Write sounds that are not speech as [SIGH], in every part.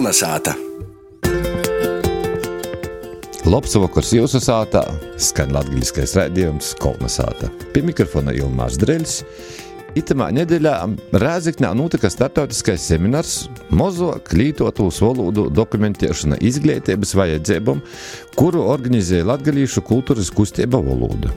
Kolnesāta! Labs vakars jūsu sātā, skan latviskais raidījums Kolnesāta. Pie mikrofona Ilmārs Dreļs. Itamā nedēļā Rēziknā notika startautiskais seminārs Mozo klītotūs valodu dokumentēšana izglītības vajadzībām, kuru organizēja Latgalīšu kultūras kustība valoda.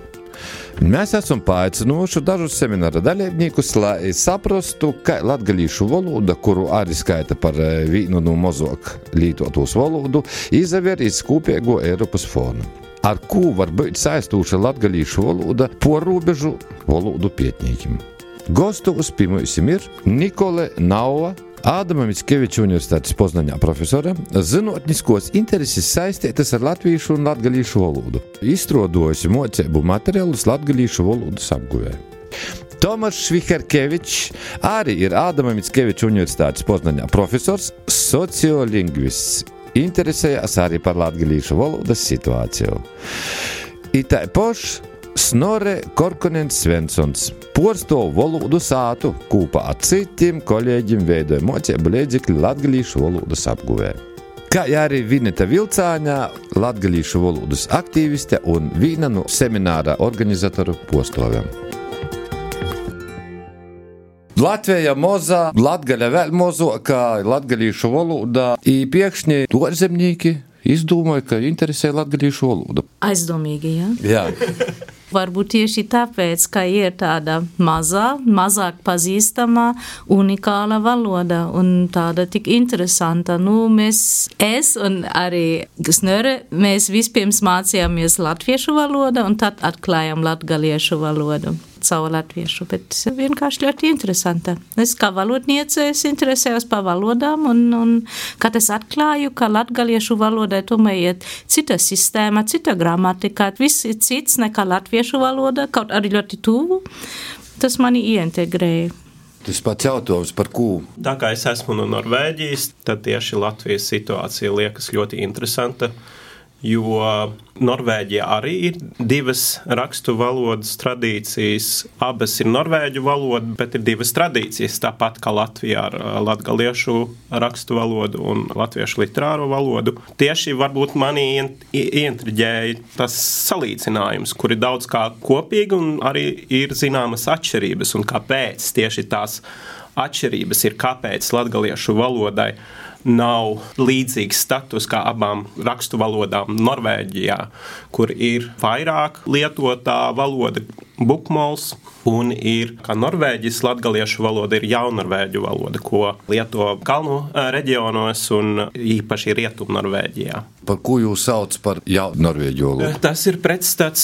Mēs esam paaicinājuši dažus semināra dalībniekus, lai saprastu, kā latviešu valoda, kuru arī skaita par eh, vienu no mazāk lietotos valodu, izvērtīs kopīgo Eiropas fonu. Ar ko var būt saistīta latviešu valoda porūbežu valodu pētniekiem? Gostos pirmajam ir Nikole Nauva. Ādama Mitskeviča Universitātes Poznaņā profesora zinātniskos intereses saistītas ar latviešu un latgalīšu valodu. Izstrādojusi mocību materiālus latgalīšu valodas apguvē. Tomas Šviharkevičs arī ir Ādama Mitskeviča Universitātes Poznaņā profesors, sociolingvists. Interesējās arī par latgalīšu valodas situāciju. Itai pošs Snorre Korkonens Svensons porsto valodu sātu kopā ar citiem kolēģiem veidoja mocību līdzekļu latgalīšu valodas apguvē. Kā arī Vineta Vilcāņā, latgalīšu valodas aktīviste un viena no semināra organizatoru postoviem. Latvija mozā, Latgaļa vēl mozokā, latgalīšu valodā, īpiekšņi torzemnieki izdomāja, ka interesē latgalīšu valodu. Aizdomīgi, jā. Jā. [LAUGHS] Varbūt tieši tāpēc, ka ir tāda mazā, mazāk pazīstama, unikāla valoda un tāda tik interesanta. Nu, mēs, es un arī Gnere, mēs vispirms mācījāmies latviešu valodu un tad atklājām latgaliešu valodu caur latviešu, bet vienkārši ļoti interesanta. Es kā valodniece es interesējos par valodām, un, un kad es atklāju, ka latgaliešu valodai tomēr ir cita sistēma, cita gramatika, viss ir cits nekā latviešu valoda, kaut arī ļoti tuvu, tas mani ieintegrēja. Tas pats jautājums par ko? Tā kā es esmu no Norvēģijas, tad tieši Latvijas situācija liekas ļoti interesanta jo Norvēģijā arī ir divas rakstu valodas tradīcijas. Abas ir norvēģu valoda, bet ir divas tradīcijas. Tāpat kā Latvijā ar latviešu rakstu valodu un latviešu literāro valodu. Tieši varbūt manī ieintriģēja tas salīdzinājums, kur ir daudz kā kopīgi un arī ir zināmas atšķirības. Un kāpēc tieši tās atšķirības ir, kāpēc latviešu valodai nav līdzīgs status kā abām rakstu valodām Norvēģijā, kur ir vairāk lietotā valoda, bukmols. Un ir kā norvēģis, latviešu valoda ir jaunorvēģu valoda, ko lieto kalnu reģionos un īpaši Rietumnorvēģijā. Par ko jūs saucat par jaunorvēģu valodu? Tas ir pretstats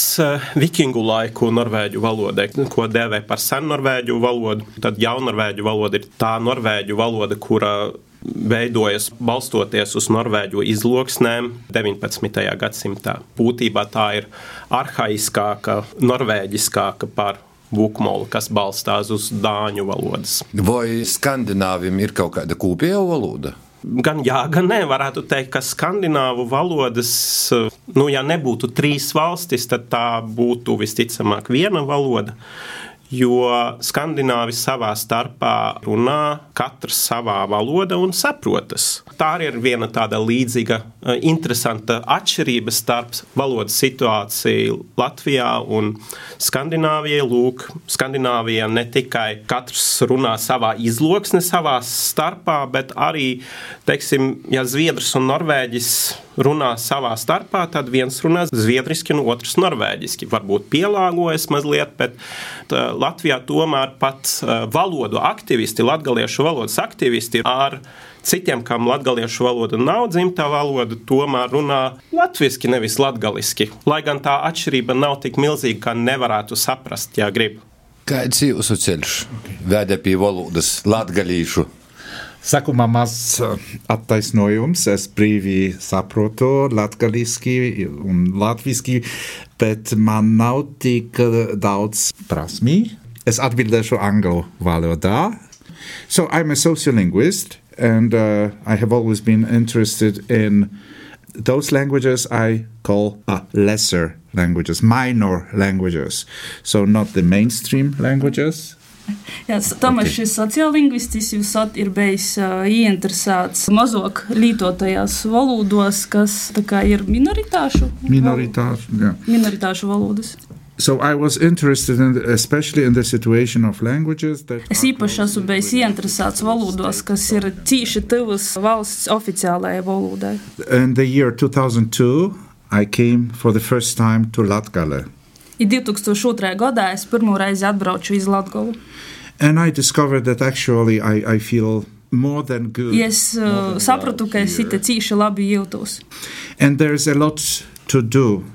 vikingu laiku norvēģu valodai, ko dēvē par sennorvēģu valodu. Tad jaunorvēģu valoda ir tā norvēģu valoda, kura veidojas balstoties uz norvēģu izloksnēm 19. gadsimtā. Būtībā tā ir arhaiskāka, norvēģiskāka par Vukmolu, kas balstās uz dāņu valodas. Vai skandināviem ir kaut kāda kopīga valoda? Gan jā, gan nē, varētu teikt, ka skandināvu valodas, nu, ja nebūtu trīs valstis, tad tā būtu visticamāk viena valoda jo skandināvi savā starpā runā katrs savā valodā un saprotas. Tā arī ir viena tāda līdzīga, interesanta atšķirība starp valodas situāciju Latvijā un Skandināvijā. Lūk, Skandināvijā ne tikai katrs runā savā izloksnē, savā starpā, bet arī, teiksim, ja Zviedrs un Norvēģis runā savā starpā, tad viens runā zviedriski un otrs norvēģiski. Varbūt pielāgojas mazliet, bet Latvijā tomēr pat valodu aktivisti, latgaliešu valodas aktivisti ar citiem, kam latviešu valoda nav dzimtā valoda, tomēr runā latviešu, nevis latviešu. Lai gan tā atšķirība nav tik milzīga, ka nevarētu saprast, ja grib. Kāds ir jūsu ceļš? Vēdā pie valodas latviešu. Sākumā maz attaisnojums. Es brīvi saprotu latgaliski un latviski, bet man nav tik daudz prasmī. Es atbildēšu angļu valodā. So I'm a sociolinguist and uh, I have always been interested in those languages I call uh, lesser languages, minor languages. So not the mainstream languages, Jā, Tomēr okay. šis sociālingvists jūs ir bijis uh, ieinteresēts mazāk lietotajās valodos, kas kā, ir minoritāšu, minoritāšu, jā. minoritāšu valodas. So I was interested in, especially in the situation of languages. Es īpaši esmu bijis ieinteresēts valodos, kas ir cīši tuvas valsts oficiālajai valodai. In the year 2002, I came for the first time to Latgale. I 2002. gadā es pirmo reizi atbraucu uz Latgolu. And I discovered that actually I, I feel more than good. Es uh, sapratu, ka es it cīši labi jūtos. And there's a lot to do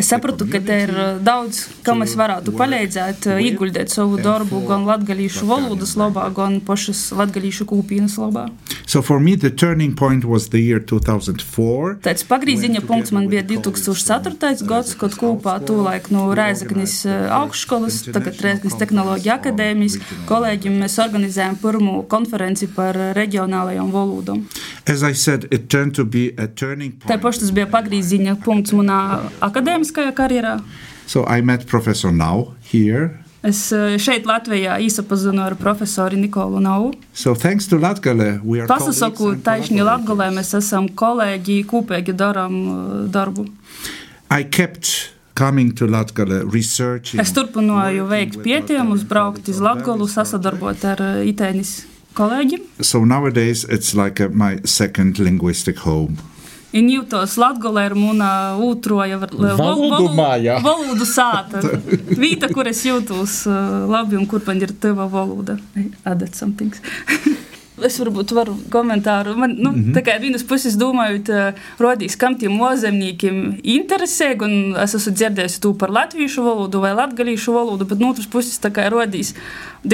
Es sapratu, ka te ir uh, daudz, kam es varētu palīdzēt, uh, ieguldīt savu darbu gan latgalīšu valodas labā, gan pašas latgalīšu kūpīnas labā. So for me the turning point was the year 2004. Tāds pagrīziņa punkts man bija 2004. gads, kad kopā tolaik no Rēzaknis uh, augšskolas, tagad Rēzaknis tehnoloģija akadēmijas kolēģiem mēs organizējām pirmo konferenci par reģionālajām valodām. As I said, it turned to be a turning point. Tā pašas bija pagrīziņa punkts punkts manā akadēmiskajā karjerā. So I met Professor Nau here. Es eh, šeit Latvijā īsapazinu ar profesoru Nikolu Nau. So thanks to Latgale, we are Pasasaku, taisni Latgalē mēs esam kolēģi, kopīgi darām eh, darbu. I kept coming to Latgale. Es turpināju veikt pētījumus, braukt uz Latgalu, sasadarbot ar eh, itēnis kolēģiem. So nowadays it's like a, my second linguistic home. In jūtos Latgolē ir mūna ūtroja valodu mājā. Valodu sāta. [LAUGHS] Vīta, kur es jūtos uh, labi un kur man ir tava valoda. Added something. [LAUGHS] Es varbūt varu komentāru. Man, nu, mm -hmm. Tā kā vienas puses domājot, rodīs, kam tiem ozemniekiem interesē, un es esmu dzirdējis to par latviešu valodu vai latgalīšu valodu, bet no otras puses tā kā rodīs,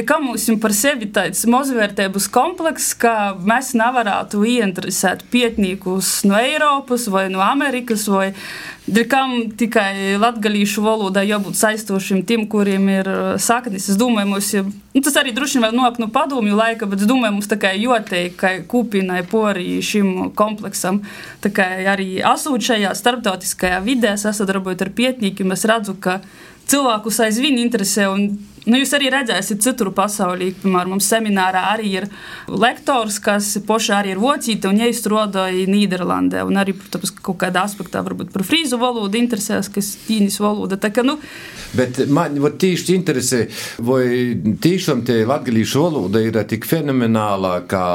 kā mums par sevi tāds mazvērtības komplekss, ka mēs nevarētu ieinteresēt pietniekus no Eiropas vai no Amerikas vai Kam tikai latviešu valodā jābūt saistošiem tiem, kuriem ir uh, saknes. Es domāju, mums, ja, nu, tas arī droši vien nāk no padomju laika, bet es domāju, mums tā kā jotei, ka kūpinai porī šim kompleksam, tā kā arī asūt šajā starptautiskajā vidē, sasadarbojot ar pietniekiem, es redzu, ka cilvēkus aizvien interesē un Nu, jūs arī redzēsiet, citur pasaulī, piemēram, mums seminārā arī ir lektors, kas pošā arī ir vocīta un iestrādāja Nīderlandē. Un arī, protams, kaut kādā aspektā varbūt par frīzu valodu interesēs, kas tīnis valoda. Tā, ka, nu, Bet man tieši interesē, vai tiešām tie latgalīšu valoda ir tik fenomenālā, kā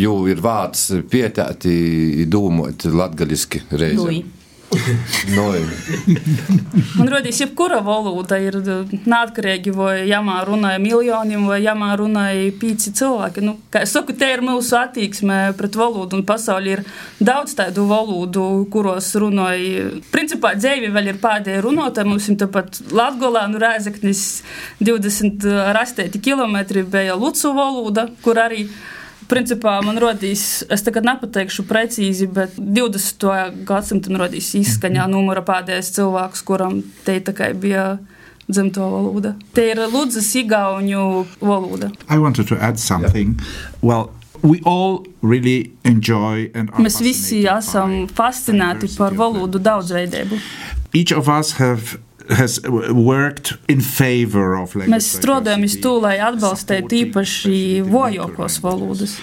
jau ir vārds pietēti domot latgaliski reizē. Lui. [LAUGHS] Man liekas, jebkura valoda ir neatkarīga, vai jāmā runāja miljoniem, vai jāmā runāja pieci cilvēki. Nu, kā es saku, te ir mūsu attieksme pret valodu, pasaulē ir daudz tādu valodu, kuros runāja. Principā dzēvi vēl ir pēdējie runātāji. Mums ir tāpat Latgolā, nu 20 rastēti kilometri bija Lucu valoda, kur arī ir principā man rodīs, es tagad nepateikšu precīzi, bet 20. gadsimta rodīs izskaņā mhm. numura pēdējais cilvēks, kuram te bija dzimto valoda. Te ir Ludzas igauņu valoda. I wanted to add something. Well, We all really enjoy and Mēs visi esam fascinēti par valodu daudzveidību. Each of us have Mēs strādājam uz to, lai atbalstītu īpaši vojokos valodas.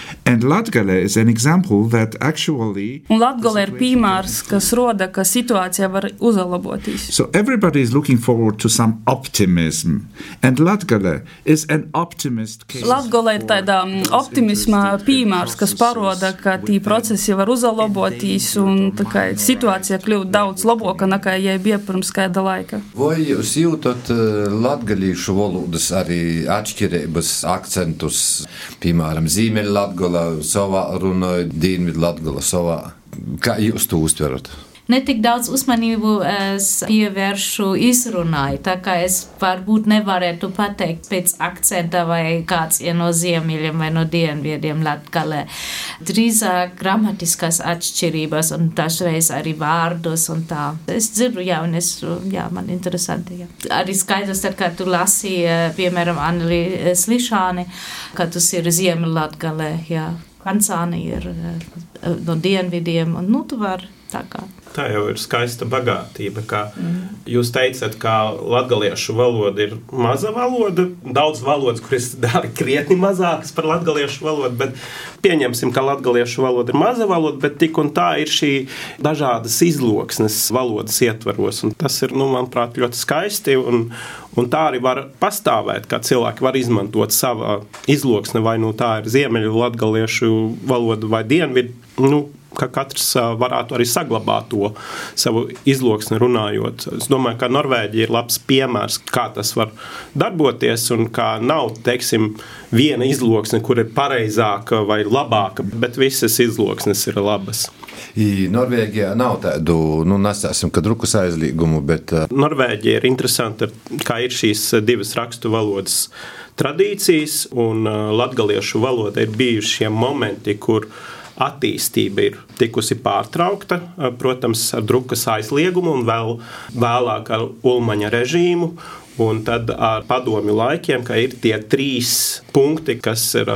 Actually, Un Latgale ir piemērs, kas roda, ka situācija var uzlaboties. So everybody is looking forward to some optimism. And Latgale is an optimist case. Latgale ir tāda mm, optimisma piemērs, kas paroda, ka tī procesi var uzlaboties un tā kā situācija kļūt daudz labāka nekā, ja bija pirms kāda laika. Vai jūs jūtat eh, latgaļīšu valodas arī atšķirības, akcentus, piemēram, Ziemeļlatgala savā runā, Dienvidlatgala savā? Kā jūs to uztverat? Netik daudz uzmanību es pievēršu izrunai. Tā kā es varbūt nevarētu pateikt pēc akcenta vai kāds ir no ziemeļiem vai no dienvidiem latgalē. Drīzāk gramatiskās atšķirības un dažreiz arī vārdos un tā. Es dzirdu, jā, un es, jā, man interesanti, jā. Arī skaidrs, tad, kad tu lasi, piemēram, Anneli Slišāni, ka tas ir ziemeļlatgalē, jā. Kancāni ir no dienvidiem, un nu tu vari tā kā tā jau ir skaista bagātība. Kā mm. Jūs teicat, ka latviešu valoda ir maza valoda, daudz valodas, kuras dara krietni mazākas par latviešu valodu, bet pieņemsim, ka latviešu valoda ir maza valoda, bet tik un tā ir šī dažādas izloksnes valodas ietvaros. Tas ir, nu, manuprāt, ļoti skaisti. Un, un tā arī var pastāvēt, kā cilvēki var izmantot savu izloksni, vai nu tā ir ziemeļu latviešu valoda vai dienvidu. Nu, ka katrs varētu arī saglabāt to savu izloksni runājot. Es domāju, ka Norvēģija ir labs piemērs, kā tas var darboties un kā nav, teiksim, viena izloksne, kur ir pareizāka vai labāka, bet visas izloksnes ir labas. Norvēģijā nav tādu, nu, nesāsim, ka drukas aizliegumu, bet. Norvēģija ir interesanta, kā ir šīs divas rakstu valodas tradīcijas, un latgaliešu valoda ir bijuši šie momenti, kur attīstība ir tikusi pārtraukta, protams, ar drukas aizliegumu un vēl vēlāk ar Ulmaņa režīmu. Un tad ar padomju laikiem, ka ir tie trīs punkti, kas ir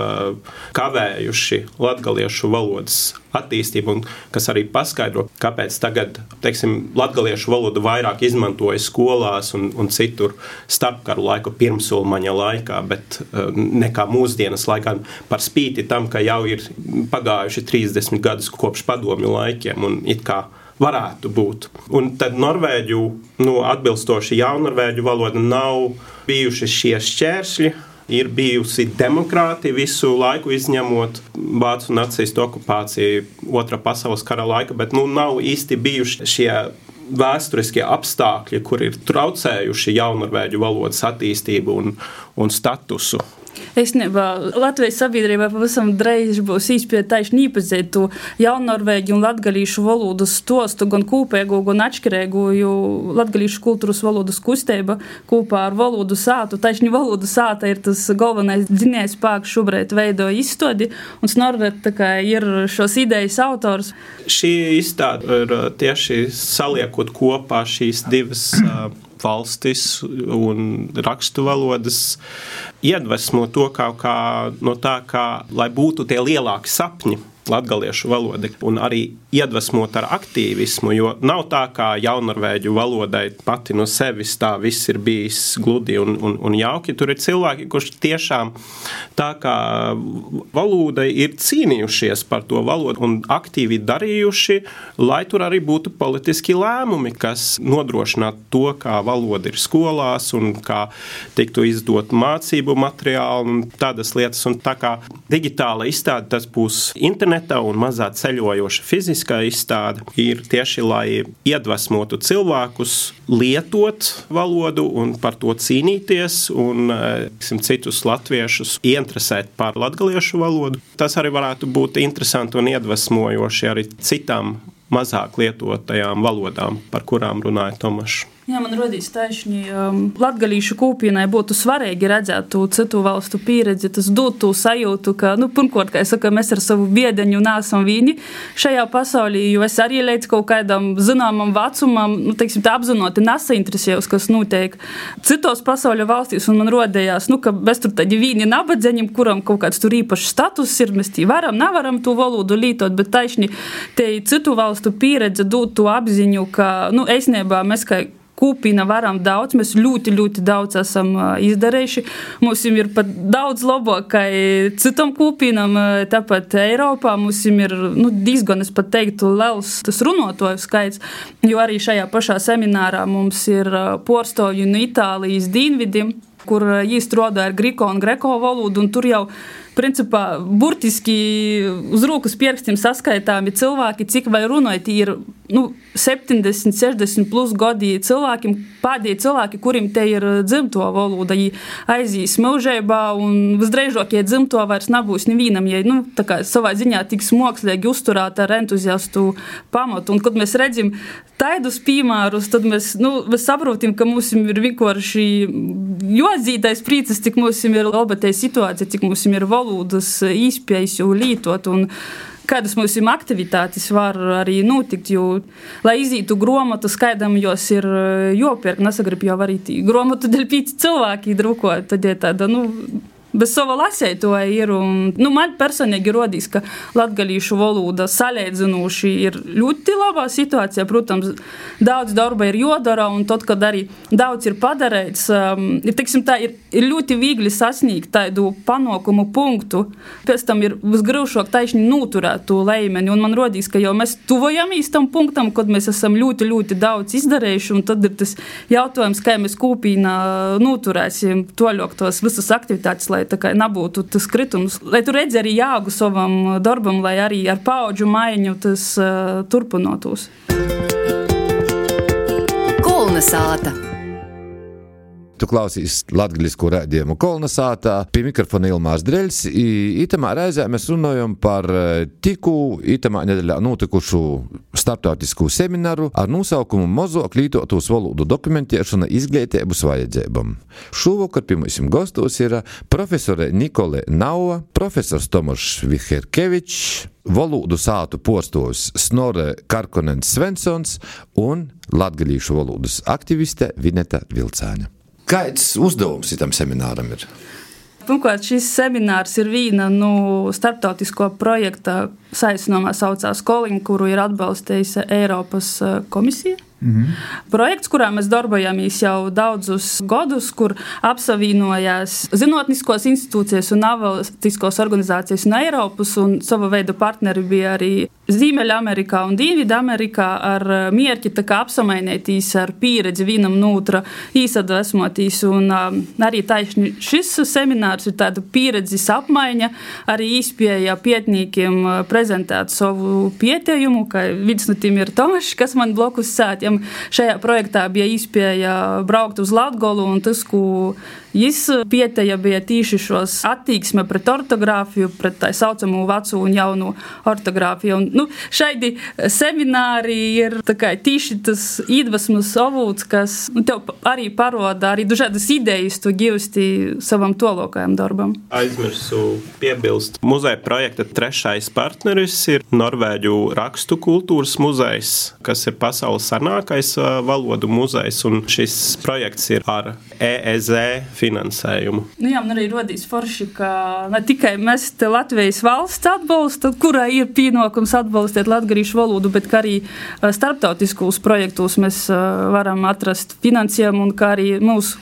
kavējuši latviešu valodas attīstību, un kas arī paskaidro, kāpēc tagad, teiksim, latviešu valodu vairāk izmantoja skolās un, un citur starpkaru laiku, pirmsulmaņa laikā, bet nekā mūsdienas laikā, par spīti tam, ka jau ir pagājuši 30 gadus kopš padomju laikiem un it kā varētu būt. Un tad norvēģu, nu, atbilstoši jaunorvēģu valoda, nav bijuši šie šķēršļi. Ir bijusi demokrātija visu laiku, izņemot Vācu nacistu okupāciju Otrā pasaules kara laika, bet nu, nav īsti bijuši šie vēsturiskie apstākļi, kur ir traucējuši jaunorvēģu valodas attīstību un, un statusu. Īstenībā Latvijas sabiedrībā pavisam drīz būs īstenībā iepazīt to jaunorvēģu un latgalīšu valodas stostu, gan kopēgo, gan atšķirīgu, jo latgalīšu kultūras valodas kustība kopā ar valodu sātu. Taisni valodu sāta ir tas galvenais dzinējs spēks šobrīd veido izstādi, un Snorvet ir šos idejas autors. Šī izstāde ir tieši saliekot kopā šīs divas. Uh, valstis un rakstu valodas iedvesmo to kaut kā no tā, kā, lai būtu tie lielāki sapņi latviešu valoda un arī iedvesmot ar aktīvismu, jo nav tā, kā jaunorvēģu valodai pati no sevis tā viss ir bijis gludi un, un, un jauki. Tur ir cilvēki, kurš tiešām tā kā valoda ir cīnījušies par to valodu un aktīvi darījuši, lai tur arī būtu politiski lēmumi, kas nodrošinātu to, kā valoda ir skolās un kā tiktu izdot mācību materiāli un tādas lietas. Un tā kā digitāla izstāde tas būs internetā un mazā ceļojoša fiziski fiziskā izstāde ir tieši lai iedvesmotu cilvēkus lietot valodu un par to cīnīties, un tiksim, citus latviešus ieinteresēt par latviešu valodu. Tas arī varētu būt interesanti un iedvesmojoši arī citām mazāk lietotajām valodām, par kurām runāja Tomašs. Jā, man rodīs taisni, um, latgalīšu kūpienai būtu svarīgi redzēt citu valstu pieredzi, tas dot to sajūtu, ka, nu, pirmkārt, kā es saku, mēs ar savu biedeņu nesam vīni šajā pasaulī, jo es arī līdz kaut kādam zināmam vecumam, nu, teiksim, tā apzināti nesainteresējos, kas notiek citos pasaules valstīs, un man rodējās, nu, ka mēs tur tādi vīni nabadzeņiem, kuram kaut kāds tur īpašs status ir, mēs tī varam, nevaram to valodu lītot, bet taisni te citu valstu pieredze dot to apziņu, ka, nu, eisnībā mēs kā Kūpina varam daudz, mēs ļoti, ļoti daudz esam izdarījuši. Mums ir pat daudz labāk kā citam kūpinam, tāpat Eiropā mums ir nu, diezgan, es pat teiktu, liels tas runātoju skaits, jo arī šajā pašā seminārā mums ir porstoļi no Itālijas dienvidiem, kur īstenībā ir griko un greko valoda, un tur jau ir principā, burtiski uz rokas pirkstiem saskaitāmi cilvēki, cik vai runājot, ir nu, 70, 60 plus gadi cilvēkiem, pēdējie cilvēki, kuriem te ir dzimto valoda, viņi aizies mūžībā, un visdrīzākie dzimto vairs nebūs nevienam, ja nu, savā ziņā tiks mākslīgi uzturēta ar entuziastu pamatu. Un, kad mēs redzam tādus piemērus, tad mēs, nu, mēs saprotam, ka mums ir vienkārši jozītais prīcis, cik mums ir laba tā situācija, cik mums ir valoda valodas izpējas jau lietot. Kādas mums ir aktivitātes, var arī notikt. Jo, lai izītu grāmatu, skaidram, jos ir jopērk, nesagrib jau arī grāmatu [LAUGHS] dēļ pīci cilvēki drukot. Tad ir tāda, nu, bez sava lasētoja ir. Un, nu, man personīgi rodīs, ka latgalīšu valoda salīdzinoši ir ļoti labā situācijā. Protams, daudz darba ir jodara, un tad, kad arī daudz ir padarīts, um, ir, tiksim, tā, ir, ir ļoti viegli sasniegt tādu panākumu punktu. Pēc tam ir visgrūšāk taisni noturēt to līmeni, un man rodīs, ka jau mēs tuvojamies tam punktam, kad mēs esam ļoti, ļoti daudz izdarījuši, un tad ir tas jautājums, kā mēs kopīnā noturēsim toļok tos visas aktivitātes, lai tā kā nebūtu tas kritums, lai tu redzi arī jāgu savam darbam, lai arī ar paudžu maiņu tas uh, turpinotos. Kulna sāta. Tu klausīsies latviešu rādījumu kolonizācijā, pie mikrofona Ilmārs Dreļs. Itamā reizē mēs runājam par e, tiku itamā nedēļā notikušu starptautisku semināru ar nosaukumu Mozok lītotos valodu dokumentēšana izglītības vajadzībām. Šovakar pie mums gastos ir profesore Nikole Nauva, profesors Tomašs Viherkevičs, valodu sātu postos Snore Karkonens Svensons un latgalīšu valodas aktiviste Vineta Vilcāņa. Kāds uzdevums tam semināram ir? Pirmkārt, šis seminārs ir viena no nu, starptautisko projekta saistībā saucās Koliņa, kuru ir atbalstījusi Eiropas eh, komisija. -hmm. Projekts, kurā mēs darbojamies jau daudzus gadus, kur apsavienojās zinātniskos institūcijas un nevalstiskos organizācijas no Eiropas, un sava veida partneri bija arī Ziemeļamerikā un Dienvidamerikā ar eh, mērķi apsamainīties ar pieredzi vienam no otra īsadvesmotīs. Un um, arī taisni šis seminārs ir tāda pieredzes apmaiņa, arī īspēja pietniekiem uh, prezentēt savu pietējumu, ka vidsnutim ir Tomašs, kas man blokus sētiem. Šajā projektā bija īspēja braukt uz Latgolu un tas, ko Jis pieteja bija tīši šos attieksme pret ortogrāfiju, pret tā saucamo veco un jaunu ortogrāfiju. Un, nu, šādi semināri ir kā, tīši tas iedvesmas avots, kas nu, tev arī paroda arī dažādas idejas, tu gīvsti savam tolokajam darbam. Aizmirsu piebilst, muzeja projekta trešais partneris ir Norvēģu rakstu kultūras muzejs, kas ir pasaules senākais valodu muzejs, un šis projekts ir ar EEZ finansējumu. Nu jā, man arī rodīs forši, ka ne tikai mēs te Latvijas valsts atbalsta, kurai ir pienākums atbalstīt latgarīšu valodu, bet arī starptautiskos projektos mēs varam atrast finansējumu un kā arī mūsu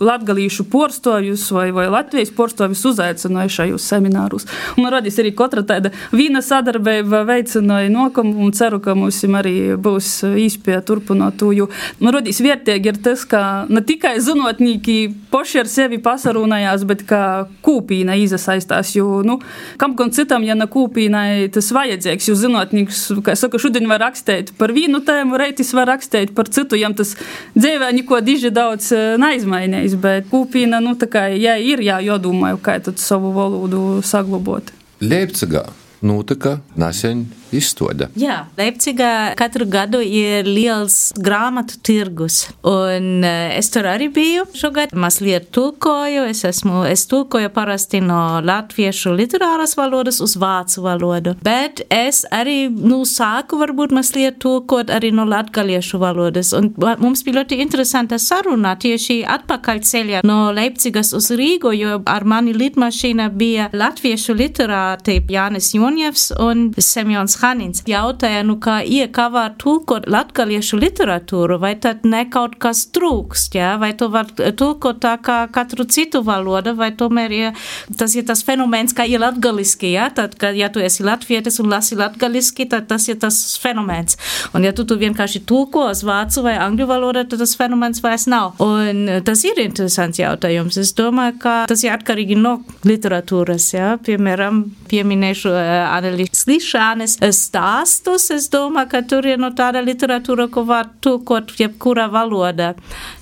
latgalīšu porstovjus vai, vai Latvijas porstovjus uzaicināja šajos seminārus. Un man rodīs arī katra tāda vīna sadarbība veicināja nokamu un ceru, ka mums arī būs īspēja turpināt to, jo man rodīs vērtīgi ir tas, ka ne tikai zinotnīki poši ar sevi pasarunājās, bet kā kūpīna izasaistās. Jo, nu, kam gan citam, ja ne kūpīnai tas vajadzīgs, jo zinātnīgs, kā saka, šodien var rakstīt par vienu tēmu, reitis var rakstīt par citu, jam tas dzīvē neko diži daudz eh, neizmainījis, bet kūpīna, nu, tā kā, ja ir, jā, jodomāju, kā tad savu valodu saglabot. Leipzigā notika nesen izstāde. Jā, Leipzigā katru gadu ir liels grāmatu tirgus. Un eh, es tur arī biju šogad. Mazliet tulkoju. Es, esmu, es tulkoju parasti no latviešu literāras valodas uz vācu valodu. Bet es arī nu, sāku varbūt mazliet tulkot arī no latgaliešu valodas. Un mums bija ļoti interesanta saruna tieši atpakaļ ceļā no Leipzigas uz Rīgu, jo ar mani lidmašīna bija latviešu literāti Jānis Junjevs un Semjons Hanins jautāja, nu kā iekavā tulkot latgaliešu literatūru, vai tad ne kaut kas trūkst, jā, vai tu var tulkot tā kā katru citu valodu, vai tomēr ja, tas ir tas fenomens, kā ir latgaliski, jā, tad, ka, ja tu esi latvietis un lasi latgaliski, tad tas ir tas fenomens. Un ja tu, tu vienkārši tulko uz vācu vai angļu valodu, tad tas fenomens vairs nav. Un tas ir interesants jautājums. Es domāju, ka tas ir atkarīgi no literatūras, jā, piemēram, pieminēšu uh, Annelijas Lišānes stāstus. Es domāju, ka tur ir no tāda literatūra, ko var tulkot jebkurā valodā.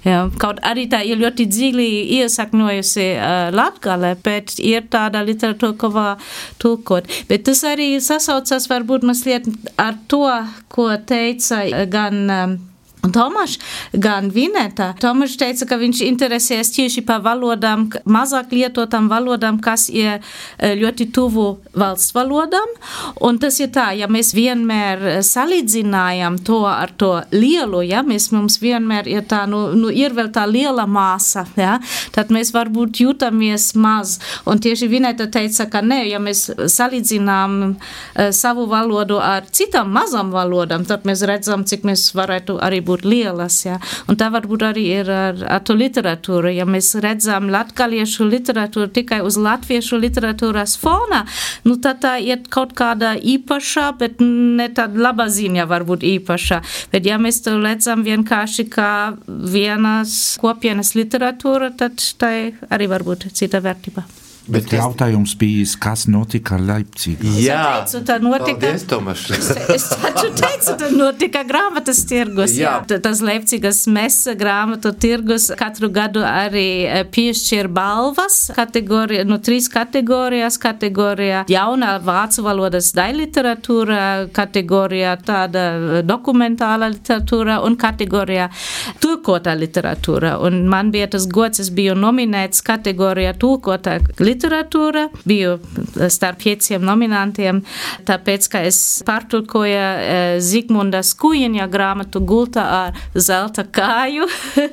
Jā, kaut arī tā ir ļoti dziļi iesakņojusi uh, latgale, bet ir tāda literatūra, ko var tulkot. Bet tas arī sasaucas varbūt mazliet ar to, ko teica gan Un Tomašs, gan Vineta, Tomašs teica, ka viņš interesēs tieši par valodām, mazāk lietotām valodām, kas ir eh, ļoti tuvu valsts valodām. Un tas ir tā, ja mēs vienmēr salīdzinājam to ar to lielu, ja mēs mums vienmēr ir tā, nu, nu ir vēl tā liela māsa, ja, tad mēs varbūt jūtamies maz. Un tieši Vineta teica, ka ne, ja mēs salīdzinām uh, savu valodu ar citām mazām valodām, tad mēs redzam, cik mēs varētu arī būt lielas. Ja? Un tā varbūt arī ir ar, ar to literatūru. Ja mēs redzam latgaliešu literatūru tikai uz latviešu literatūras fona, nu tad tā ir kaut kāda īpaša, bet ne tāda laba ziņa varbūt īpaša. Bet ja mēs to redzam vienkārši kā vienas kopienas literatūra, tad tā arī var būt cita vērtība. Bet, bet jautājums bija, kas notika Leipzigā? Jā, teicu, tā notika. Paldies, Tomaš. es taču [LAUGHS] teicu, tā notika grāmatas tirgus. Jā. jā. Tas Leipzigas mesa grāmatu tirgus katru gadu arī eh, piešķir balvas kategorija, nu, trīs kategorijas. Kategorijā jaunā vācu valodas daļliteratūra, kategorijā tāda eh, dokumentāla literatūra un kategorijā tulkotā literatūra. Un man bija tas gods, es biju nominēts kategorijā tulkotā literatūra literatūra. Biju starp pieciem nominantiem, tāpēc, ka es pārtulkoju eh, Zigmunda Skujiņa grāmatu Gulta ar zelta kāju.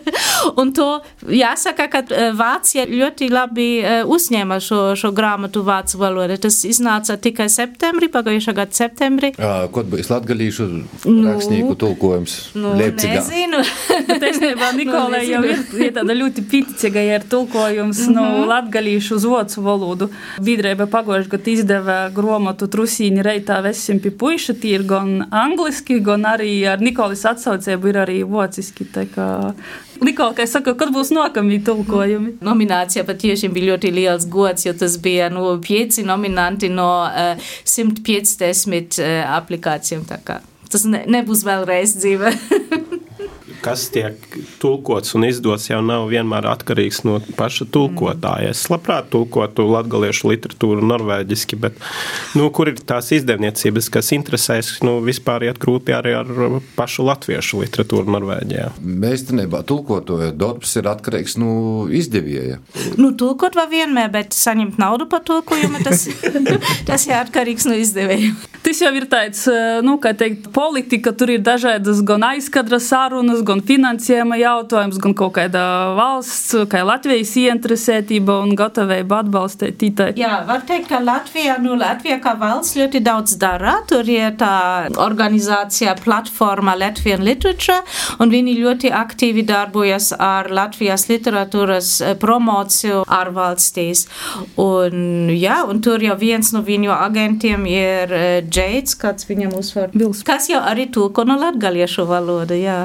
[LAUGHS] un to jāsaka, ka eh, Vācija ļoti labi eh, uzņēma šo, šo grāmatu vācu valodā. Tas iznāca tikai septembrī, pagājušā gada septembrī. Kaut būs latgalīšu nu, rakstnieku tulkojums nu, Leipzigā? Nezinu. [LAUGHS] Taisnībā [LAUGHS] Nikolai nu, jau ir, ir tāda ļoti piticīga, ir tulkojums mm -hmm. no nu, latgalīšu uz vācu valodu. Biedrība pagājušajā gadā izdeva grāmatu Trusīņa reitā vesim pie puiša. Tie ir gan angliski, gan arī ar Nikolas atsaucību ir arī vāciski. Nikola, kā es saku, kad būs nākamie tulkojumi? Nominācija patiešām bija ļoti liels gods, jo tas bija nu, pieci nominanti no uh, 150 uh, aplikācijām. Tas ne, nebūs vēlreiz dzīve. [LAUGHS] kas tiek tulkots un izdots, jau nav vienmēr atkarīgs no paša tulkotāja. Es labprāt tulkotu latviešu literatūru norvēģiski, bet nu, kur ir tās izdevniecības, kas interesēs, nu, vispār iet grūti arī ar pašu latviešu literatūru Norvēģijā? Mēstenībā tulkotoja darbs ir atkarīgs no nu, izdevēja. Nu, tulkot var vienmēr, bet saņemt naudu par tulkojumu, tas, [LAUGHS] tas ir atkarīgs no izdevēja. Tas jau ir tāds, nu, kā teikt, politika, tur ir dažādas gan aizkadras sarunas, gan finansējuma jautājums, gan kaut kāda valsts, kā Latvijas ieinteresētība un gatavība atbalstīt tītai. Jā, var teikt, ka Latvija, nu, Latvija kā valsts ļoti daudz dara. Tur ir tā organizācija platforma Latvian Literature, un viņi ļoti aktīvi darbojas ar Latvijas literatūras promociju ārvalstīs. Un, jā, un tur jau viens no viņu agentiem ir Džeits, kāds viņam uzvar. Vils. Kas jau arī tulko no latgaliešu valoda, jā.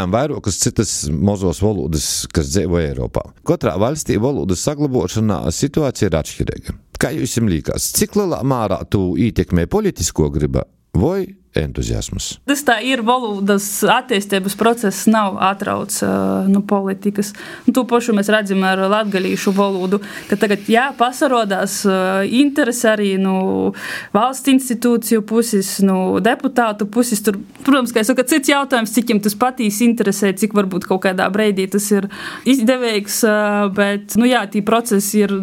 Pieminējām vairākas citas mozos valodas, kas dzīvo Eiropā. Katrā valstī valodas saglabāšanā situācija ir atšķirīga. Kā jums liekas, cik lielā mērā tu ietekmē politisko gribu vai entuziasms. Tas tā ir valodas attīstības process, nav atrauts uh, no politikas. Un to pašu mēs redzam ar latgalīšu valodu, ka tagad, jā, pasarodās uh, interesi arī no valsts institūciju puses, no deputātu puses. Tur, protams, ka saku, cits jautājums, cik viņam tas patīs interesē, cik varbūt kaut kādā breidī tas ir izdevīgs, uh, bet, nu jā, tī procesi ir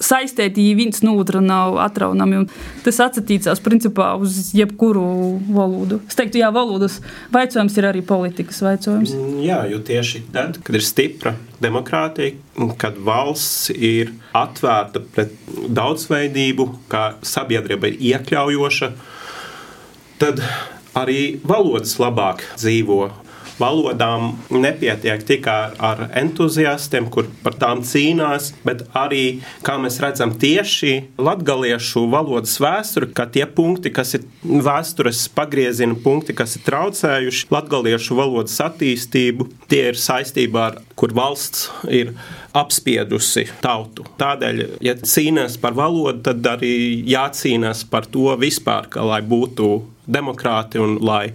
saistīti, viens no otra nav atraunami. Tas atsatīcās principā uz jebkuru valodu. Es teiktu, jā, valodas jautājums ir arī politikas jautājums. Mm, jā, jo tieši tad, kad ir stipra demokrātija, kad valsts ir atvērta pret daudzveidību, kā sabiedrība ir iekļaujoša, tad arī valodas labāk dzīvo valodām nepietiek tikai ar entuziastiem, kur par tām cīnās, bet arī, kā mēs redzam, tieši latgaliešu valodas vēsture, ka tie punkti, kas ir vēstures pagrieziena punkti, kas ir traucējuši latgaliešu valodas attīstību, tie ir saistībā ar, kur valsts ir apspiedusi tautu. Tādēļ, ja cīnās par valodu, tad arī jācīnās par to vispār, ka, lai būtu demokrāti un lai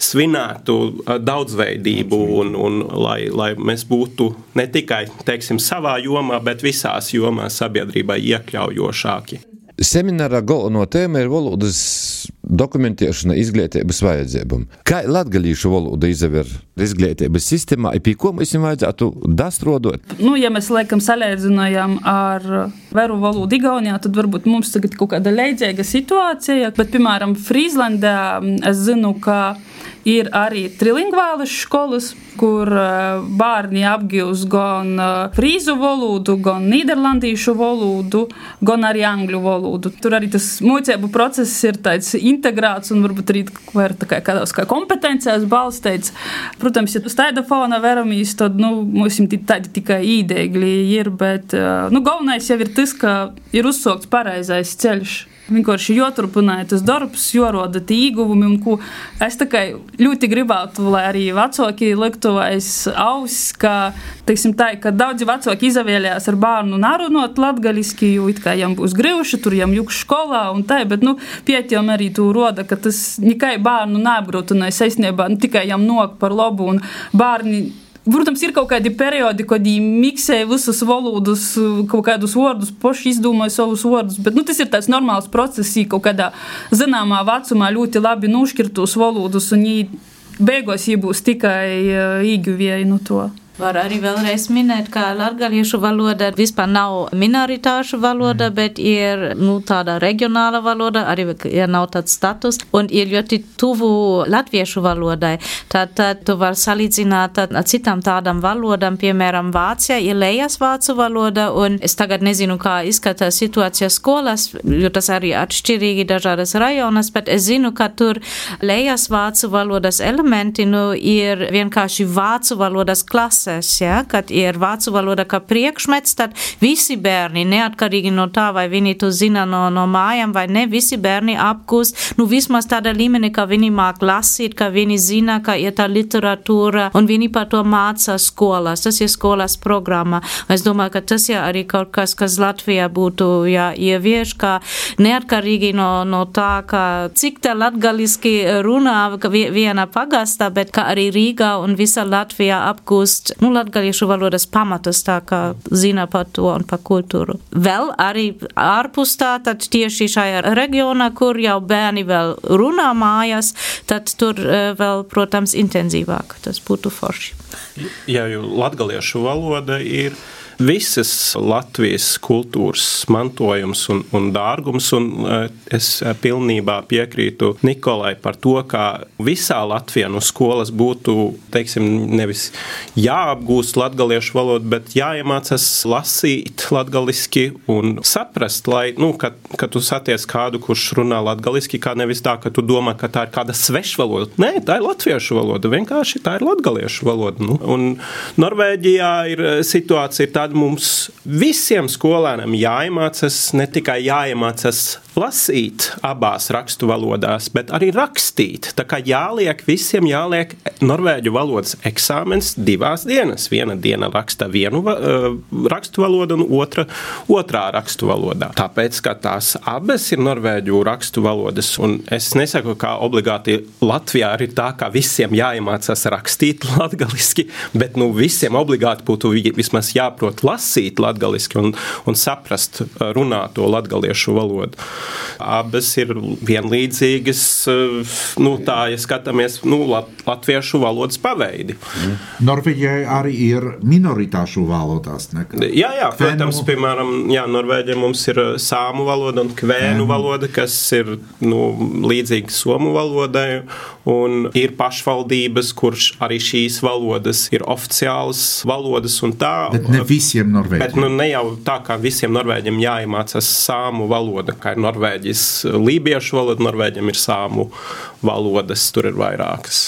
svinētu daudzveidību un, un lai, lai mēs būtu ne tikai teiksim, savā jomā, bet visās jomās sabiedrībai iekļaujošāki. Semināra galveno tēma ir valodas dokumentēšana izglītības vajadzībām. Kā latgalīšu valoda izaver izglītības sistēmā, pie ko viņam vajadzētu dastrodot? Nu, ja mēs laikam salīdzinājām ar veru valodu Igaunijā, tad varbūt mums tagad kaut kāda leidzīga situācija, bet, piemēram, Frīzlandē es zinu, ka Ir arī trilingvālas skolas, kur eh, bērni apgūst gan eh, frīzu valodu, gan nīderlandiešu valodu, gan arī angļu valodu. Tur arī tas mūcību process ir tāds integrēts un varbūt arī ir kā kādās kā kompetencijās balstīts. Protams, ja uz tāda fona veramies, tad nu, mums tādi tikai īdēgļi ir, bet eh, nu, galvenais jau ir tas, ka ir uzsākts pareizais ceļš. Vienkārši joturpināja tas darbs, joroda tie ieguvumi, es tikai ļoti gribētu, lai arī vecāki liktu aiz auss, ka, teiksim tā, ka daudzi vecāki izvēlējās ar bērnu narunot latgaliski, jo it kā jām būs grīvuši, tur jām juk skolā un tā, bet, nu, pietiem arī tu roda, ka tas nekai bērnu neapgrūtināja saistībā, nu, tikai jām nok par labu, un bērni Protams, ir kaut kādi periodi, kad viņi miksē visus valodas, kaut kādus vārdus, paši izdomāja savus vārdus. Bet nu, tas ir tāds normāls process, kaut kādā zināmā vecumā ļoti labi nošķirtos valodas, un viņi beigās būs tikai uh, īguvēji no to. Var arī vēlreiz minēt, ka latgaliešu valoda vispār nav minoritāšu valoda, mm. bet ir nu, tāda reģionāla valoda, arī ja nav tāds status, un ir ļoti tuvu latviešu valodai. Tad, tad tu var salīdzināt ar citām tādām valodām, piemēram, Vācijā ir lejas vācu valoda, un es tagad nezinu, kā izskatās situācija skolās, jo tas arī atšķirīgi dažādas rajonas, bet es zinu, ka tur lejas vācu valodas elementi nu, ir vienkārši vācu valodas klase klases, ja, kad ir vācu valoda kā priekšmets, tad visi bērni, neatkarīgi no tā, vai viņi to zina no, no mājām vai ne, visi bērni apgūst, nu vismaz tādā līmenī, ka viņi māk lasīt, ka viņi zina, ka ir tā literatūra, un viņi par to mācās skolās. Tas ir skolas programma. Es domāju, ka tas ir arī kaut kas, kas Latvijā būtu jāievieš, ka neatkarīgi no, no tā, ka cik tā latgaliski runā viena pagastā, bet ka arī Rīgā un visa Latvijā apgūst nu, latgaliešu valodas pamatus, tā kā zina par to un par kultūru. Vēl arī ārpus tā, tad tieši šajā reģionā, kur jau bērni vēl runā mājās, tad tur eh, vēl, protams, intensīvāk tas būtu forši. Jā, jo latgaliešu valoda ir visas Latvijas kultūras mantojums un, un dārgums. Un eh, es eh, pilnībā piekrītu Nikolai par to, ka visā Latvijā no skolas būtu teiksim, nevis jāapgūst latviešu valodu, bet jāiemācās lasīt latviešu un saprast, lai, nu, kad, kad tu satiec kādu, kurš runā latviešu, kā nevis tā, ka tu domā, ka tā ir kāda svešvaloda. Nē, tā ir latviešu valoda. Vienkārši tā ir latviešu valoda. Nu, un Norvēģijā ir eh, situācija tāda, tad mums visiem skolēniem jāiemācās ne tikai jāiemācās lasīt abās rakstu valodās, bet arī rakstīt. Tā kā jāliek visiem jāliek norvēģu valodas eksāmens divās dienas. Viena diena raksta vienu uh, rakstu valodu, un otra otrā rakstu valodā. Tāpēc, ka tās abas ir norvēģu rakstu valodas, un es nesaku, ka obligāti Latvijā ir tā, ka visiem jāiemācās rakstīt [LAUGHS] latgaliski, bet nu, visiem obligāti būtu vismaz jāprot lasīt latgaliski un, un saprast runāto latgaliešu valodu. Abas ir vienlīdzīgas, eh, nu, tā, ja skatāmies nu, lat, latviešu valodas paveidi. Mm. Norvēģijai arī ir minoritāšu valodās. Nekā. Jā, jā, protams, piemēram, jā, Norvēģijai mums ir eh, sāmu valoda un kvēnu mm. valoda, kas ir nu, līdzīga somu valodai, un ir pašvaldības, kurš arī šīs valodas ir oficiālas valodas un tā. Bet ne visiem norvēģiem. Bet nu, ne jau tā, kā visiem norvēģiem jāiemācās sāmu valoda, kā ir norvēģis lībiešu valoda, norvēģiem ir sāmu valodas, tur ir vairākas.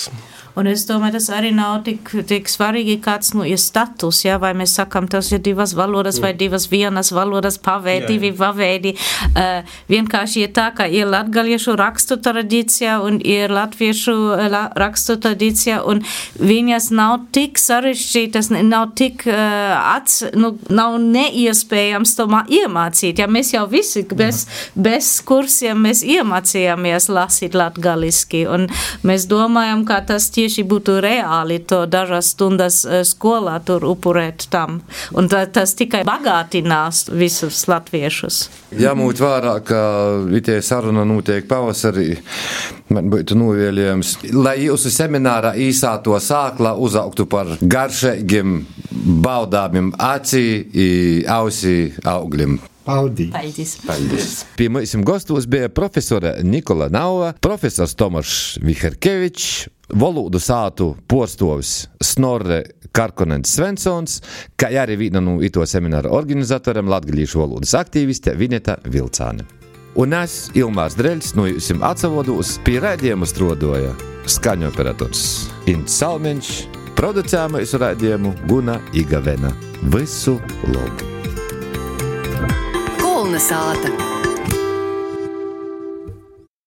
Un es domāju, tas arī nav tik, tik svarīgi, kāds nu, ir status. Ja? Vai mēs sakām, tas ir divas valodas vai divas vienas valodas paveidi, divi paveidi. Uh, vienkārši ir tā, ka ir latgaliešu rakstu tradīcija un ir latviešu la, rakstu tradīcija, un viņas nav tik sarežģītas, nav tik uh, ats, nu, nav neiespējams tomā iemācīt. Ja mēs jau visi bez, bez kursiem mēs iemācījāmies lasīt latgaliski, un mēs domājam, ka tas tie tieši būtu reāli to dažas stundas skolā tur upurēt tam. Un tā, tas tikai bagātinās visus latviešus. Jāmūt vērā, ka itie saruna notiek pavasarī. Man būtu novēlējums, lai jūsu seminārā īsā to sākla uzaugtu par garšīgiem, baudāmiem acī, ausī augļiem. Paldies! Paldies! Paldies. Pie mums gastos bija profesora Nikola Nauva, profesors Tomašs Viherkevičs, valodu sātu porstovis Snorre Karkonens Svensons, kā arī viena no ito semināra organizatoriem latgalīšu valodas aktīviste Vineta Vilcāne. Un es, Ilmārs Dreļs, no jums atsavodos pie raidījuma strodoja skaņu operators Ints Salmeņš, producējama visu raidījumu Guna Igavena. Visu labu! Kolnesāta!